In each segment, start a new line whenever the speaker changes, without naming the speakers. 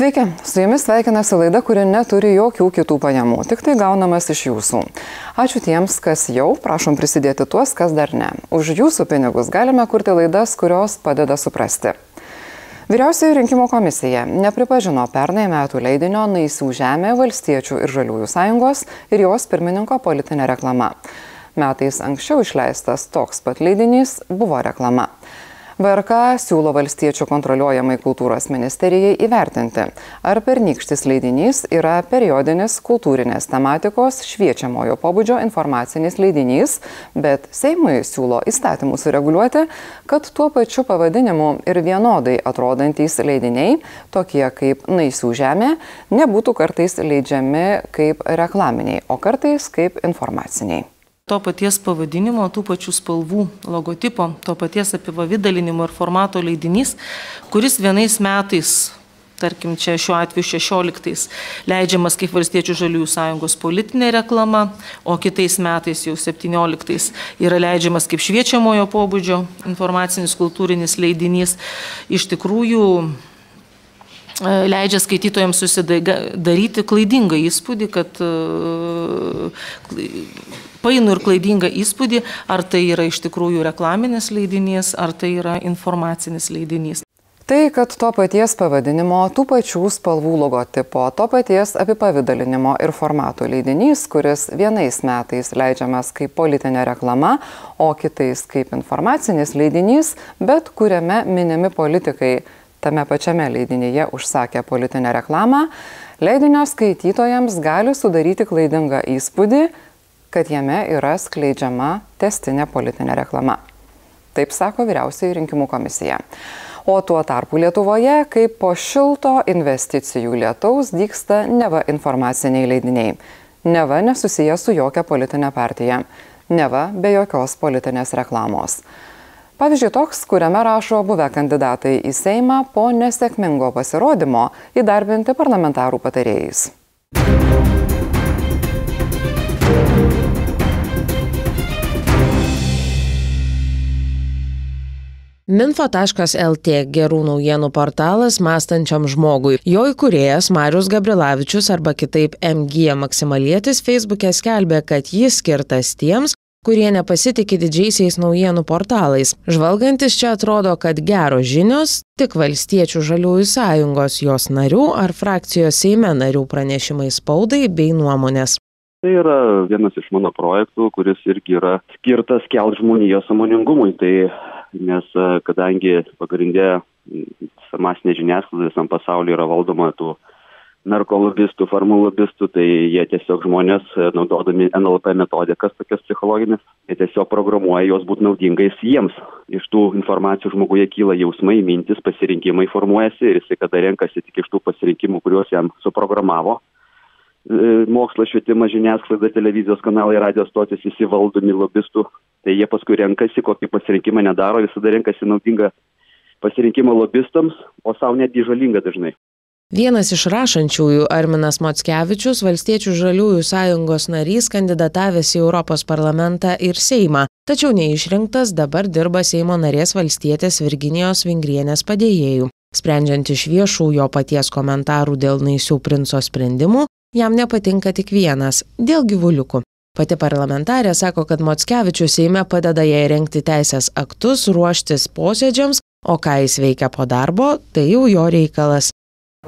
Sveiki, su jumis sveikinasi laida, kuri neturi jokių kitų pajamų, tik tai gaunamas iš jūsų. Ačiū tiems, kas jau, prašom prisidėti tuos, kas dar ne. Už jūsų pinigus galime kurti laidas, kurios padeda suprasti. Vyriausioji rinkimų komisija nepripažino pernai metų leidinio Naisių žemė valstiečių ir žaliųjų sąjungos ir jos pirmininko politinė reklama. Metais anksčiau išleistas toks pat leidinys buvo reklama. VRK siūlo valstiečių kontroliuojamai kultūros ministerijai įvertinti, ar pernykštis leidinys yra periodinis kultūrinės tematikos šviečiamojo pobūdžio informacinis leidinys, bet Seimui siūlo įstatymus sureguliuoti, kad tuo pačiu pavadinimu ir vienodai atrodantys leidiniai, tokie kaip Naisių žemė, nebūtų kartais leidžiami kaip reklaminiai, o kartais kaip informaciniai
to paties pavadinimo, tų pačių spalvų, logotipo, to paties apipavydalinimo ir formato leidinys, kuris vienais metais tarkim, čia šiuo atveju 16 leidžiamas kaip Valstiečių žaliųjų sąjungos politinė reklama, o kitais metais jau 17 yra leidžiamas kaip šviečiamojo pobūdžio informacinis kultūrinis leidinys. Iš tikrųjų, e, leidžia skaitytojams susidaryti klaidingą įspūdį, kad painu ir klaidingą įspūdį, ar tai yra iš tikrųjų reklaminis leidinys, ar tai yra informacinis leidinys.
Tai, kad to paties pavadinimo, tų pačių spalvų logotipo, to paties apipavydalinimo ir formato leidinys, kuris vienais metais leidžiamas kaip politinė reklama, o kitais kaip informacinis leidinys, bet kuriame minimi politikai tame pačiame leidinyje užsakė politinę reklamą, leidinio skaitytojams gali sudaryti klaidingą įspūdį, kad jame yra skleidžiama testinė politinė reklama. Taip sako vyriausiai rinkimų komisija. O tuo tarpu Lietuvoje, kaip po šilto investicijų lietaus, dyksta neva informaciniai leidiniai. Neva nesusiję su jokia politinė partija. Neva be jokios politinės reklamos. Pavyzdžiui, toks, kuriame rašo buvę kandidatai į Seimą po nesėkmingo pasirodymo įdarbinti parlamentarų patarėjais.
Minfo.lt gerų naujienų portalas mąstančiam žmogui. Jo įkūrėjas Marius Gabrilavičius arba kitaip MG Maksimalietis Facebook'e skelbė, kad jis skirtas tiems, kurie nepasitikė didžiaisiais naujienų portalais. Žvalgantis čia atrodo, kad geros žinios tik valstiečių žaliųjų sąjungos jos narių ar frakcijos Seime narių pranešimai spaudai bei nuomonės.
Tai yra vienas iš mano projektų, kuris irgi yra skirtas kelt žmonijos samoningumui. Tai nes e, kadangi pagrindė masinė žiniasklaida visam pasaulyje yra valdoma tų narkolobistų, farmalobistų, tai jie tiesiog žmonės, e, naudodami NLP metodikas tokias psichologinės, jie tiesiog programuoja jos būti naudingais jiems. Iš tų informacijų žmoguje kyla jausmai, mintis, pasirinkimai formuojasi ir jisai kada renkasi tik iš tų pasirinkimų, kuriuos jam suprogramavo. E, mokslas, švietimas, žiniasklaida, televizijos kanalai, radijos stotis visi valdomi lobistų tai jie paskui renkasi, kokį pasirinkimą nedaro, visada renkasi naudingą pasirinkimą lobistams, o savo netgi žalingą dažnai.
Vienas iš rašančiųjų Arminas Mockevičius, Valstiečių žaliųjų sąjungos narys, kandidatavęs į Europos parlamentą ir Seimą, tačiau neišrinktas dabar dirba Seimo narės valstietės Virginijos Vingrienės padėjėjų. Sprendžiant iš viešų jo paties komentarų dėl naisių princo sprendimų, jam nepatinka tik vienas - dėl gyvuliukų. Pati parlamentarė sako, kad Mockevičius Seime padeda jai renkti teisės aktus, ruoštis posėdžiams, o ką jis veikia po darbo, tai jau jo reikalas.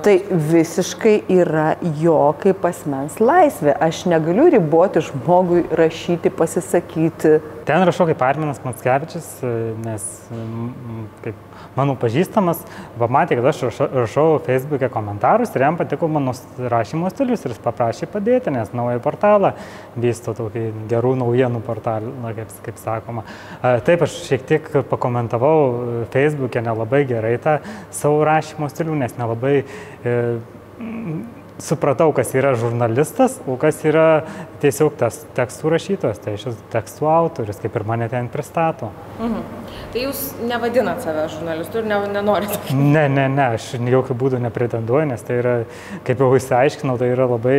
Tai visiškai yra jo kaip asmens laisvė. Aš negaliu riboti žmogui rašyti, pasisakyti.
Ten rašau kaip Arminas Matskevičius, nes kaip mano pažįstamas pamatė, kad aš rašau, rašau Facebook'e komentarus ir jam patiko mano rašymo stilius ir jis paprašė padėti, nes naują portalą vysto tokį gerų naujienų portalą, kaip, kaip sakoma. Taip, aš šiek tiek pakomentavau Facebook'e nelabai gerai tą savo rašymo stilių, nes nelabai e, supratau, kas yra žurnalistas, o kas yra tiesiog tas tekstų rašytojas, tai šis tekstų autorius, kaip ir mane ten pristato.
Mhm. Tai jūs nevadinat save žurnalistu ir ne, nenorite?
Ne, ne, ne, aš jokių būdų nepretenduoju, nes tai yra, kaip jau įsiaiškinau, tai yra labai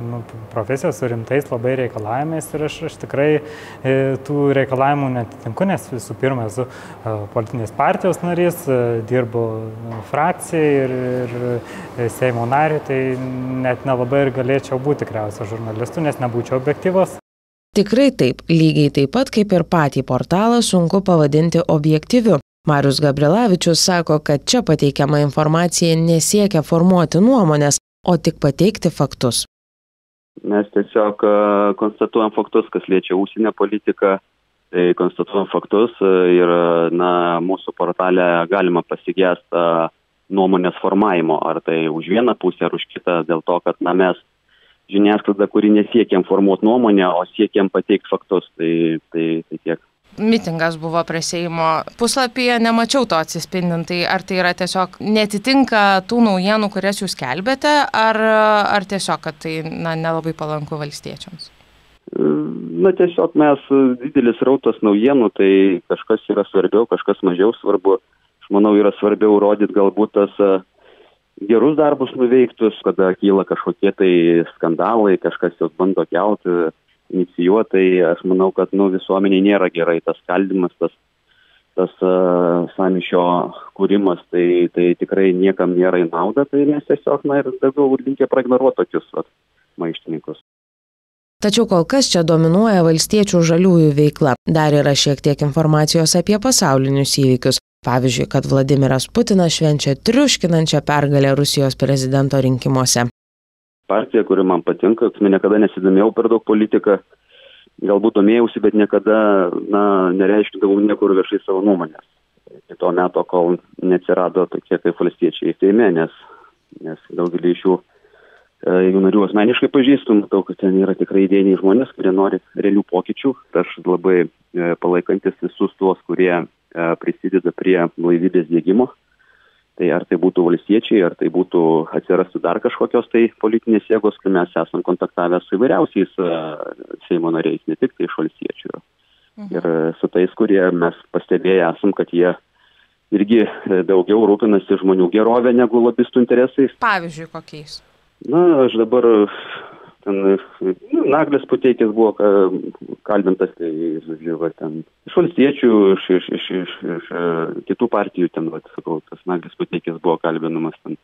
nu, profesijos su rimtais labai reikalavimais ir aš, aš tikrai e, tų reikalavimų netitinku, nes visų pirma esu e, politinės partijos narys, e, dirbu nu, frakcijai ir, ir e, Seimo nariui, tai net nelabai ir galėčiau būti tikriausiai žurnalistu, nes nebūčiau objektyvas.
Tikrai taip, lygiai taip pat kaip ir patį portalą sunku pavadinti objektyviu. Marius Gabrilavičius sako, kad čia pateikiama informacija nesiekia formuoti nuomonės, o tik pateikti faktus.
Mes tiesiog e, konstatuojam faktus, kas liečia užsienio politiką, tai konstatuojam faktus e, ir na, mūsų portalė galima pasigėsti nuomonės formavimo, ar tai už vieną pusę, ar už kitą, dėl to, kad na, mes žiniasklaida, kuri nesiekia informuoti nuomonę, o siekiam pateikti faktus. Tai, tai, tai tiek.
Mitingas buvo prie Seimo puslapyje, nemačiau to atsispindint. Tai ar tai yra tiesiog netitinka tų naujienų, kurias jūs kelbėte, ar, ar tiesiog, kad tai na, nelabai palanku valstiečiams?
Na tiesiog mes didelis rautas naujienų, tai kažkas yra svarbiau, kažkas mažiau svarbu. Manau, yra svarbiau rodyti galbūt tas uh, gerus darbus nuveiktus, kada kyla kažkokie tai skandalai, kažkas juos bando kelti, inicijuotai, aš manau, kad nu, visuomeniai nėra gerai tas skaldimas, tas, tas uh, samišio kūrimas, tai, tai tikrai niekam nėra į naudą, tai mes tiesiog, na ir daugiau linkę praignoruoti tokius vat, maištininkus.
Tačiau kol kas čia dominuoja valstiečių žaliųjų veikla. Dar yra šiek tiek informacijos apie pasaulinius įvykius. Pavyzdžiui, kad Vladimiras Putinas švenčia triuškinančią pergalę Rusijos prezidento rinkimuose.
Partija, kuri man patinka, niekada nesidomėjau per daug politiką, galbūt domėjausi, bet niekada na, nereiškindavau niekur viešai savo nuomonės. Iki to meto, kol neatsirado tokie kaip valstiečiai Seime, nes, nes daugelį iš jų e, jų narių asmeniškai pažįstu, matau, kad ten yra tikrai idėjiniai žmonės, kurie nori realių pokyčių. Aš labai e, palaikantis visus tuos, kurie prisideda prie blaivybės dėgymo. Tai ar tai būtų valstiečiai, ar tai būtų atsirastų dar kažkokios tai politinės jėgos, kai mes esam kontaktavę su įvairiausiais Seimo nariais, ne tik tai iš valstiečių. Mhm. Ir su tais, kurie mes pastebėję esam, kad jie irgi daugiau rūpinasi žmonių gerovę negu lobistų interesais.
Pavyzdžiui, kokiais?
Na, aš dabar ten nu, Naglis Puteikis buvo kalbintas, tai, žodžiu, va, ten iš valstiečių, iš, iš, iš, iš, iš e, kitų partijų, ten, va, sakau, tas Naglis Puteikis buvo kalbinamas ten.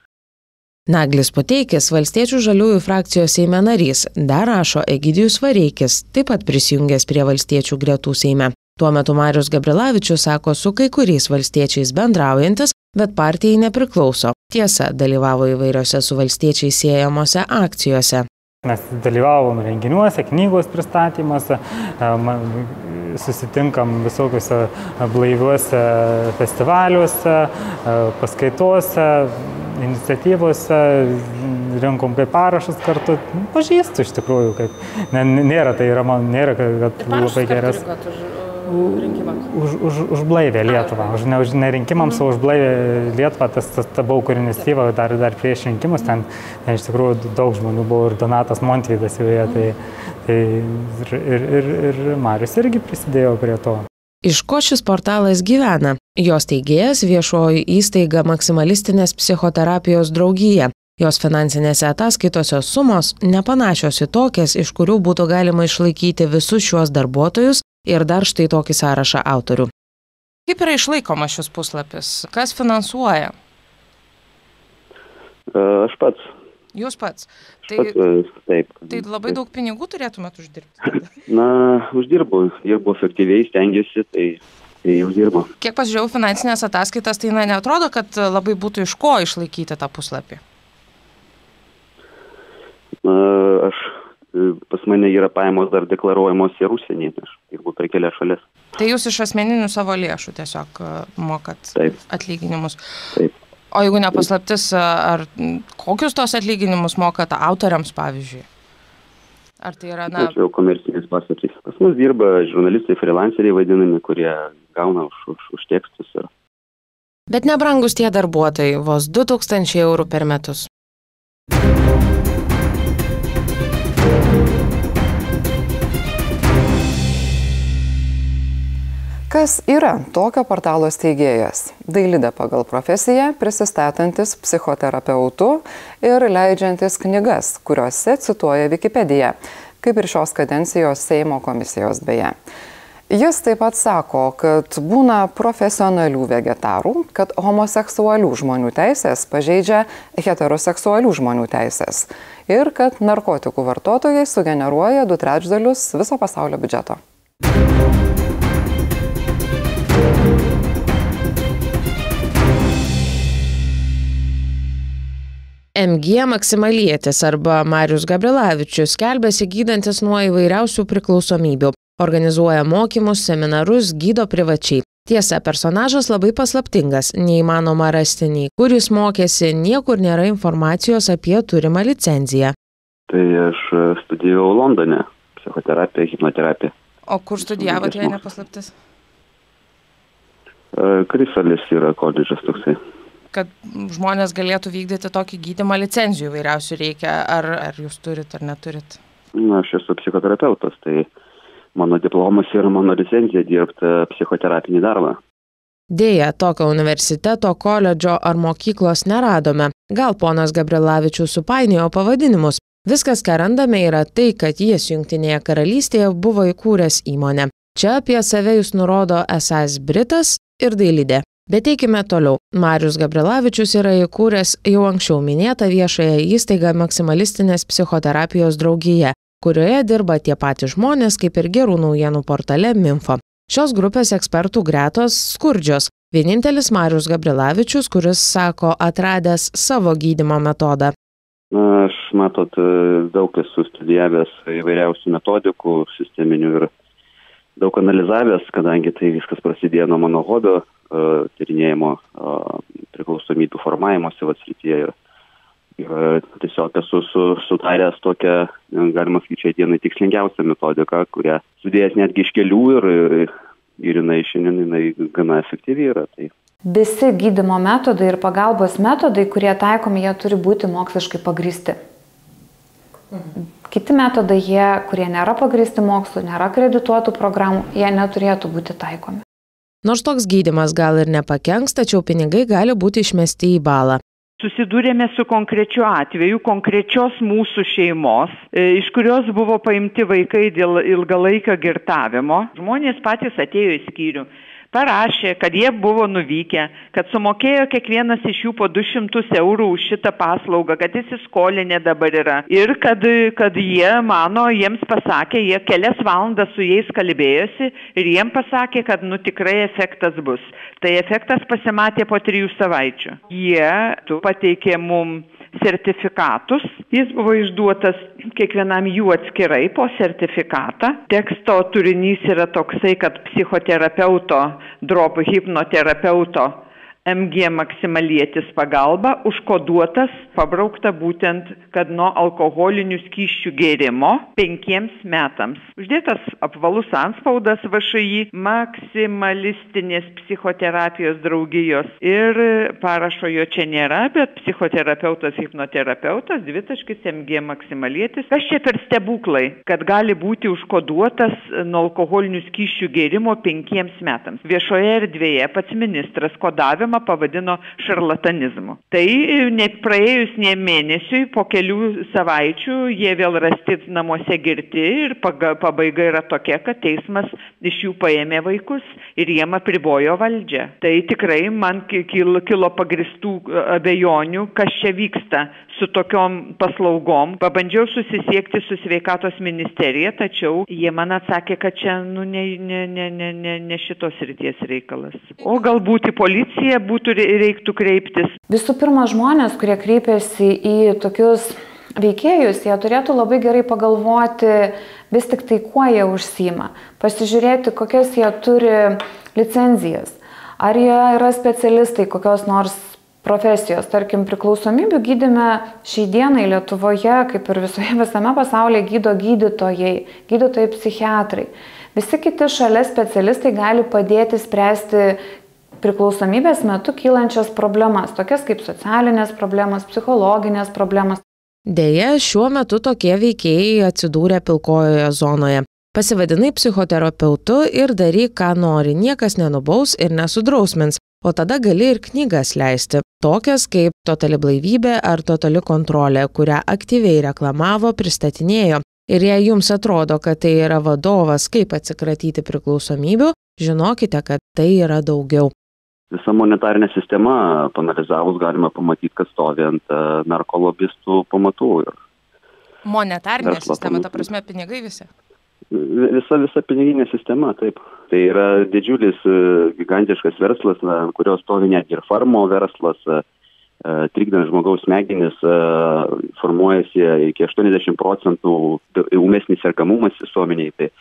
Naglis Puteikis, valstiečių žaliųjų frakcijos Seime narys, dar rašo Egidijus Vareikis, taip pat prisijungęs prie valstiečių gretų Seime. Tuo metu Marius Gabrilavičius sako su kai kuriais valstiečiais bendraujantis, bet partijai nepriklauso. Tiesa, dalyvavo įvairiose su valstiečiais siejamose akcijose.
Mes dalyvavom renginiuose, knygos pristatymuose, susitinkam visokiuose blaiviuose festivaliuose, paskaituose, iniciatyvose, rinkom kaip parašus kartu. Pažįstu iš tikrųjų, kaip nėra, tai yra man, nėra, kad labai geras. Rinkimams? Už, už, už blaivę Lietuvą. Už, ne, už ne rinkimams, mhm. o už blaivę Lietuvą. Tas, tas ta buvo kur iniciatyva dar, dar prieš rinkimus. Ten, ten iš tikrųjų daug žmonių buvo ir Donatas Montvydas joje. Tai, tai ir, ir, ir, ir Marius irgi prisidėjo prie to.
Iš ko šis portalas gyvena? Jos teigėjas viešoji įstaiga maksimalistinės psichoterapijos draugija. Jos finansinėse ataskaitose sumos nepanašios į tokias, iš kurių būtų galima išlaikyti visus šiuos darbuotojus ir dar štai tokį sąrašą autorių. Kaip yra išlaikomas šis puslapis? Kas finansuoja?
E, aš pats.
Jūs pats.
Tai, pats, e, taip.
Tai labai daug pinigų turėtumėt uždirbti.
Na, uždirbu, dirbu efektyviai, stengiuosi, tai, tai uždirbu.
Kiek pasižiūrėjau finansinės ataskaitas, tai na, netrodo, kad labai būtų iš ko išlaikyti tą puslapį.
Na, aš pas mane yra pajamos dar deklaruojamos ir užsienyje, aš dirbu per kelias šalis.
Tai jūs iš asmeninių savo lėšų tiesiog e, mokat
Taip.
atlyginimus.
Taip.
O jeigu nepaslaptis, e, ar kokius tos atlyginimus mokat autoriams, pavyzdžiui? Ar tai yra, na...
Tai jau komercinis paslaptis. Pas mus dirba žurnalistai, freelanceriai vadinami, kurie gauna už, už, už tekstus. Ir...
Bet nebrangus tie darbuotojai, vos 2000 eurų per metus.
Kas yra tokio portalo steigėjas? Dailidė pagal profesiją, prisistatantis psichoterapeutu ir leidžiantis knygas, kuriuose cituoja Wikipediją, kaip ir šios kadencijos Seimo komisijos beje. Jis taip pat sako, kad būna profesionalių vegetarų, kad homoseksualių žmonių teisės pažeidžia heteroseksualių žmonių teisės ir kad narkotikų vartotojai sugeneruoja du trečdalius viso pasaulio biudžeto.
MG Maksimalietis arba Marius Gabrilavičius skelbėsi gydantis nuo įvairiausių priklausomybių. Organizuoja mokymus, seminarus, gydo privačiai. Tiesa, personažas labai paslaptingas, neįmanoma rasti nei kur jis mokėsi, niekur nėra informacijos apie turimą licenciją.
Tai aš studijavau Londone psichoterapiją, hipnoterapiją.
O kur studijavote, jei nepaslaptis?
Krisalis yra koledžas toksai.
Kad žmonės galėtų vykdyti tokį gydimą licenzijų vairiausių reikia, ar, ar jūs turit ar neturit?
Na, aš esu psichoterapeutas, tai mano diplomas ir mano licenzija dirbti psichoterapinį darbą.
Deja, tokio universiteto, koledžo ar mokyklos neradome. Gal ponas Gabrilavičius supainiojo pavadinimus. Viskas, ką randame, yra tai, kad jis Junktinėje karalystėje buvo įkūręs įmonę. Čia apie save jis nurodo esas Britas ir dailidė. Bet eikime toliau. Marius Gabrilavičius yra įkūręs jau anksčiau minėtą viešąją įstaigą maksimalistinės psichoterapijos draugija, kurioje dirba tie patys žmonės kaip ir gerų naujienų portale Minfo. Šios grupės ekspertų gretos skurdžios. Vienintelis Marius Gabrilavičius, kuris sako atradęs savo gydimo metodą.
Na, aš matot, daug esu studijavęs įvairiausių metodikų, sisteminių ir daug analizavęs, kadangi tai viskas prasidėjo nuo mano hobio, tyrinėjimo priklausomybių formavimosi atsrityje ir, ir tiesiog esu su, sutaręs tokią, galima sakyti, šiai dienai tikslingiausią metodiką, kurią sudėjęs netgi iš kelių ir, ir, ir jinai šiandien jinai gana efektyvi yra. Tai
Visi gydimo metodai ir pagalbos metodai, kurie taikomi, jie turi būti moksliškai pagristi. Kiti metodai, jie, kurie nėra pagristi mokslu, nėra kredituotų programų, jie neturėtų būti taikomi.
Nors toks gydimas gal ir nepakenks, tačiau pinigai gali būti išmesti į balą.
Susidūrėme su konkrečiu atveju, konkrečios mūsų šeimos, iš kurios buvo paimti vaikai dėl ilgalaikio girtavimo. Žmonės patys atėjo į skyrių parašė, kad jie buvo nuvykę, kad sumokėjo kiekvienas iš jų po 200 eurų už šitą paslaugą, kad įsiskolinę dabar yra. Ir kad, kad jie mano, jiems pasakė, jie kelias valandas su jais kalbėjosi ir jiem pasakė, kad nu tikrai efektas bus. Tai efektas pasimatė po trijų savaičių. Jie pateikė mum sertifikatus. Jis buvo išduotas kiekvienam jų atskirai po sertifikatą. Teksto turinys yra toksai, kad psichoterapeuto, drop hipnoterapeuto MG maksimalietis pagalba užkoduotas, pabraukta būtent, kad nuo alkoholinių skyščių gėrimo penkiems metams. Uždėtas apvalus anspaudas VŠI maksimalistinės psichoterapijos draugijos ir parašo jo čia nėra, bet psichoterapeutas, hipnoterapeutas, dvitaškis MG maksimalietis. Kas čia per stebuklai, kad gali būti užkoduotas nuo alkoholinių skyščių gėrimo penkiems metams. Viešoje erdvėje pats ministras kodavimą tyrimą pavadino šarlatanizmu. Tai net praėjus ne mėnesiui, po kelių savaičių jie vėl rasti namuose girti ir pabaiga yra tokia, kad teismas iš jų paėmė vaikus ir jiem apribojo valdžią. Tai tikrai man kilo, pagristų abejonių, kas čia vyksta su tokiom paslaugom. Pabandžiau susisiekti su sveikatos ministerija, tačiau jie man atsakė, kad čia nu, ne, ne, ne, ne, ne, ne šitos ryties reikalas. O galbūt į policiją būtų reiktų kreiptis?
Visų pirma, žmonės, kurie kreipiasi į tokius veikėjus, jie turėtų labai gerai pagalvoti vis tik tai, kuo jie užsima. Pasižiūrėti, kokias jie turi licenzijas. Ar jie yra specialistai kokios nors profesijos. Tarkim, priklausomybių gydime šiai dienai Lietuvoje, kaip ir visoje visame pasaulyje, gydo gydytojai, gydytojai psichiatrai. Visi kiti šalia specialistai gali padėti spręsti priklausomybės metu kylančias problemas, tokias kaip socialinės problemas, psichologinės problemas.
Deja, šiuo metu tokie veikėjai atsidūrė pilkojoje zonoje. Pasivadinai psichoterapeutu ir daryk, ką nori, niekas nenubaus ir nesudrausmins, o tada gali ir knygas leisti, tokias kaip Totali blaivybė ar Totali kontrolė, kurią aktyviai reklamavo, pristatinėjo. Ir jei jums atrodo, kad tai yra vadovas, kaip atsikratyti priklausomybių, žinokite, kad tai yra daugiau.
Visa monetarinė sistema, panalizavus, galima pamatyti, kad stovi ant e, narkolobistų pamatų. Ir
monetarinė sistema, ta prasme, pinigai visi?
Visa, visa piniginė sistema, taip. Tai yra didžiulis, e, gigantiškas verslas, na, kurios stovi netgi ir farmo verslas, e, e, trikdant žmogaus smegenis, formuojasi iki 80 procentų umesnis sergamumas visuomeniai. Tai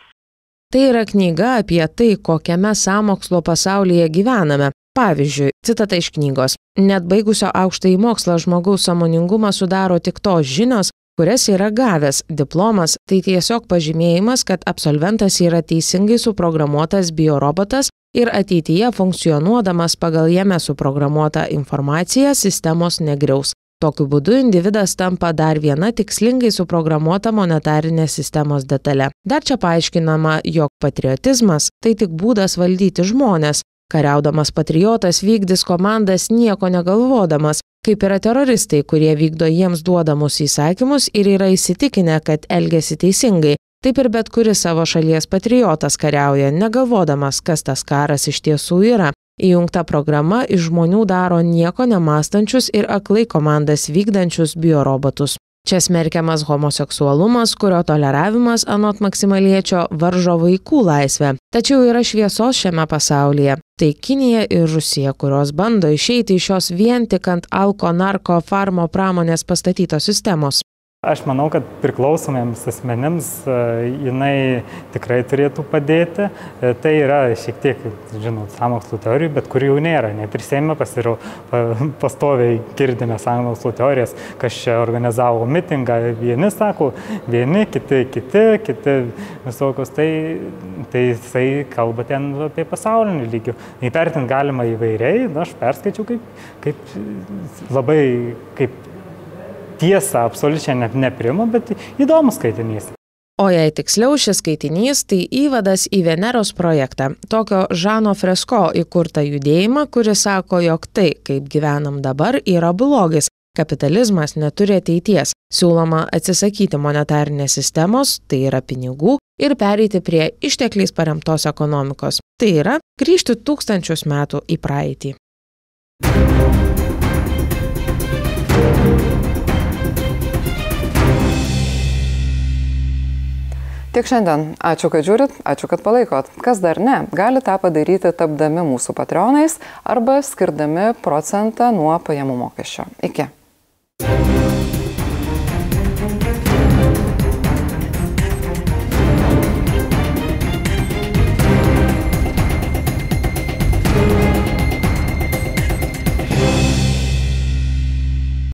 Tai yra knyga apie tai, kokiame samokslo pasaulyje gyvename. Pavyzdžiui, citata iš knygos. Net baigusio aukštąjį mokslą žmogaus samoningumą sudaro tik tos žinios, kurias yra gavęs diplomas. Tai tiesiog pažymėjimas kad absolventas yra teisingai suprogramuotas biorobotas ir ateityje funkcionuodamas pagal jame suprogramuotą informaciją sistemos negriaus. Tokiu būdu individas tampa dar viena tikslingai suprogramuota monetarinės sistemos detale. Dar čia paaiškinama jog patriotizmas tai tik būdas valdyti žmones kariaudamas patriotas vykdys komandas nieko negalvodamas kaip yra teroristai kurie vykdo jiems duodamus įsakymus ir yra įsitikinę kad elgiasi teisingai. Taip ir bet kuris savo šalies patriotas kariauja negalvodamas kas tas karas iš tiesų yra. Įjungta programa iš žmonių daro nieko nemąstančius ir aklai komandas vykdančius biorobotus čia smerkiamas homoseksualumas kurio toleravimas anot maksimaliečio varžo vaikų laisvę. Tačiau yra šviesos šiame pasaulyje. Tai kinija ir rusija kurios bando išeiti iš šios vien tik ant alko narko farmo pramonės pastatytos sistemos
Aš manau, kad priklausomiems asmenims e, jinai tikrai turėtų padėti. E, tai yra šiek tiek, žinot, samokslo teorijų, bet kurių jau nėra. Net ir Seime pasirau, pastoviai girdime samokslo teorijas, kas čia organizavo mitingą. Vieni sako, vieni, kiti, kiti, kiti visokios. Tai, tai jisai kalba ten apie pasaulinį lygių. Įvertinti galima įvairiai, na, aš perskaičiau kaip, kaip labai kaip tiesą absoliučiai net neprima, bet įdomus skaitinys.
O jei tiksliau šis skaitinys, tai įvadas į Veneros projektą, tokio Žano Fresko įkurtą judėjimą, kuris sako, jog tai, kaip gyvenam dabar, yra blogis. Kapitalizmas neturi ateities. Siūloma atsisakyti monetarinės sistemos, tai yra pinigų, ir pereiti prie ištekliais paremtos ekonomikos. Tai yra grįžti tūkstančius metų į praeitį.
Tiek šiandien. Ačiū, kad žiūrit, ačiū, kad palaikot. Kas dar ne, gali tą padaryti tapdami mūsų patronais arba skirdami procentą nuo pajamų mokesčio. Iki.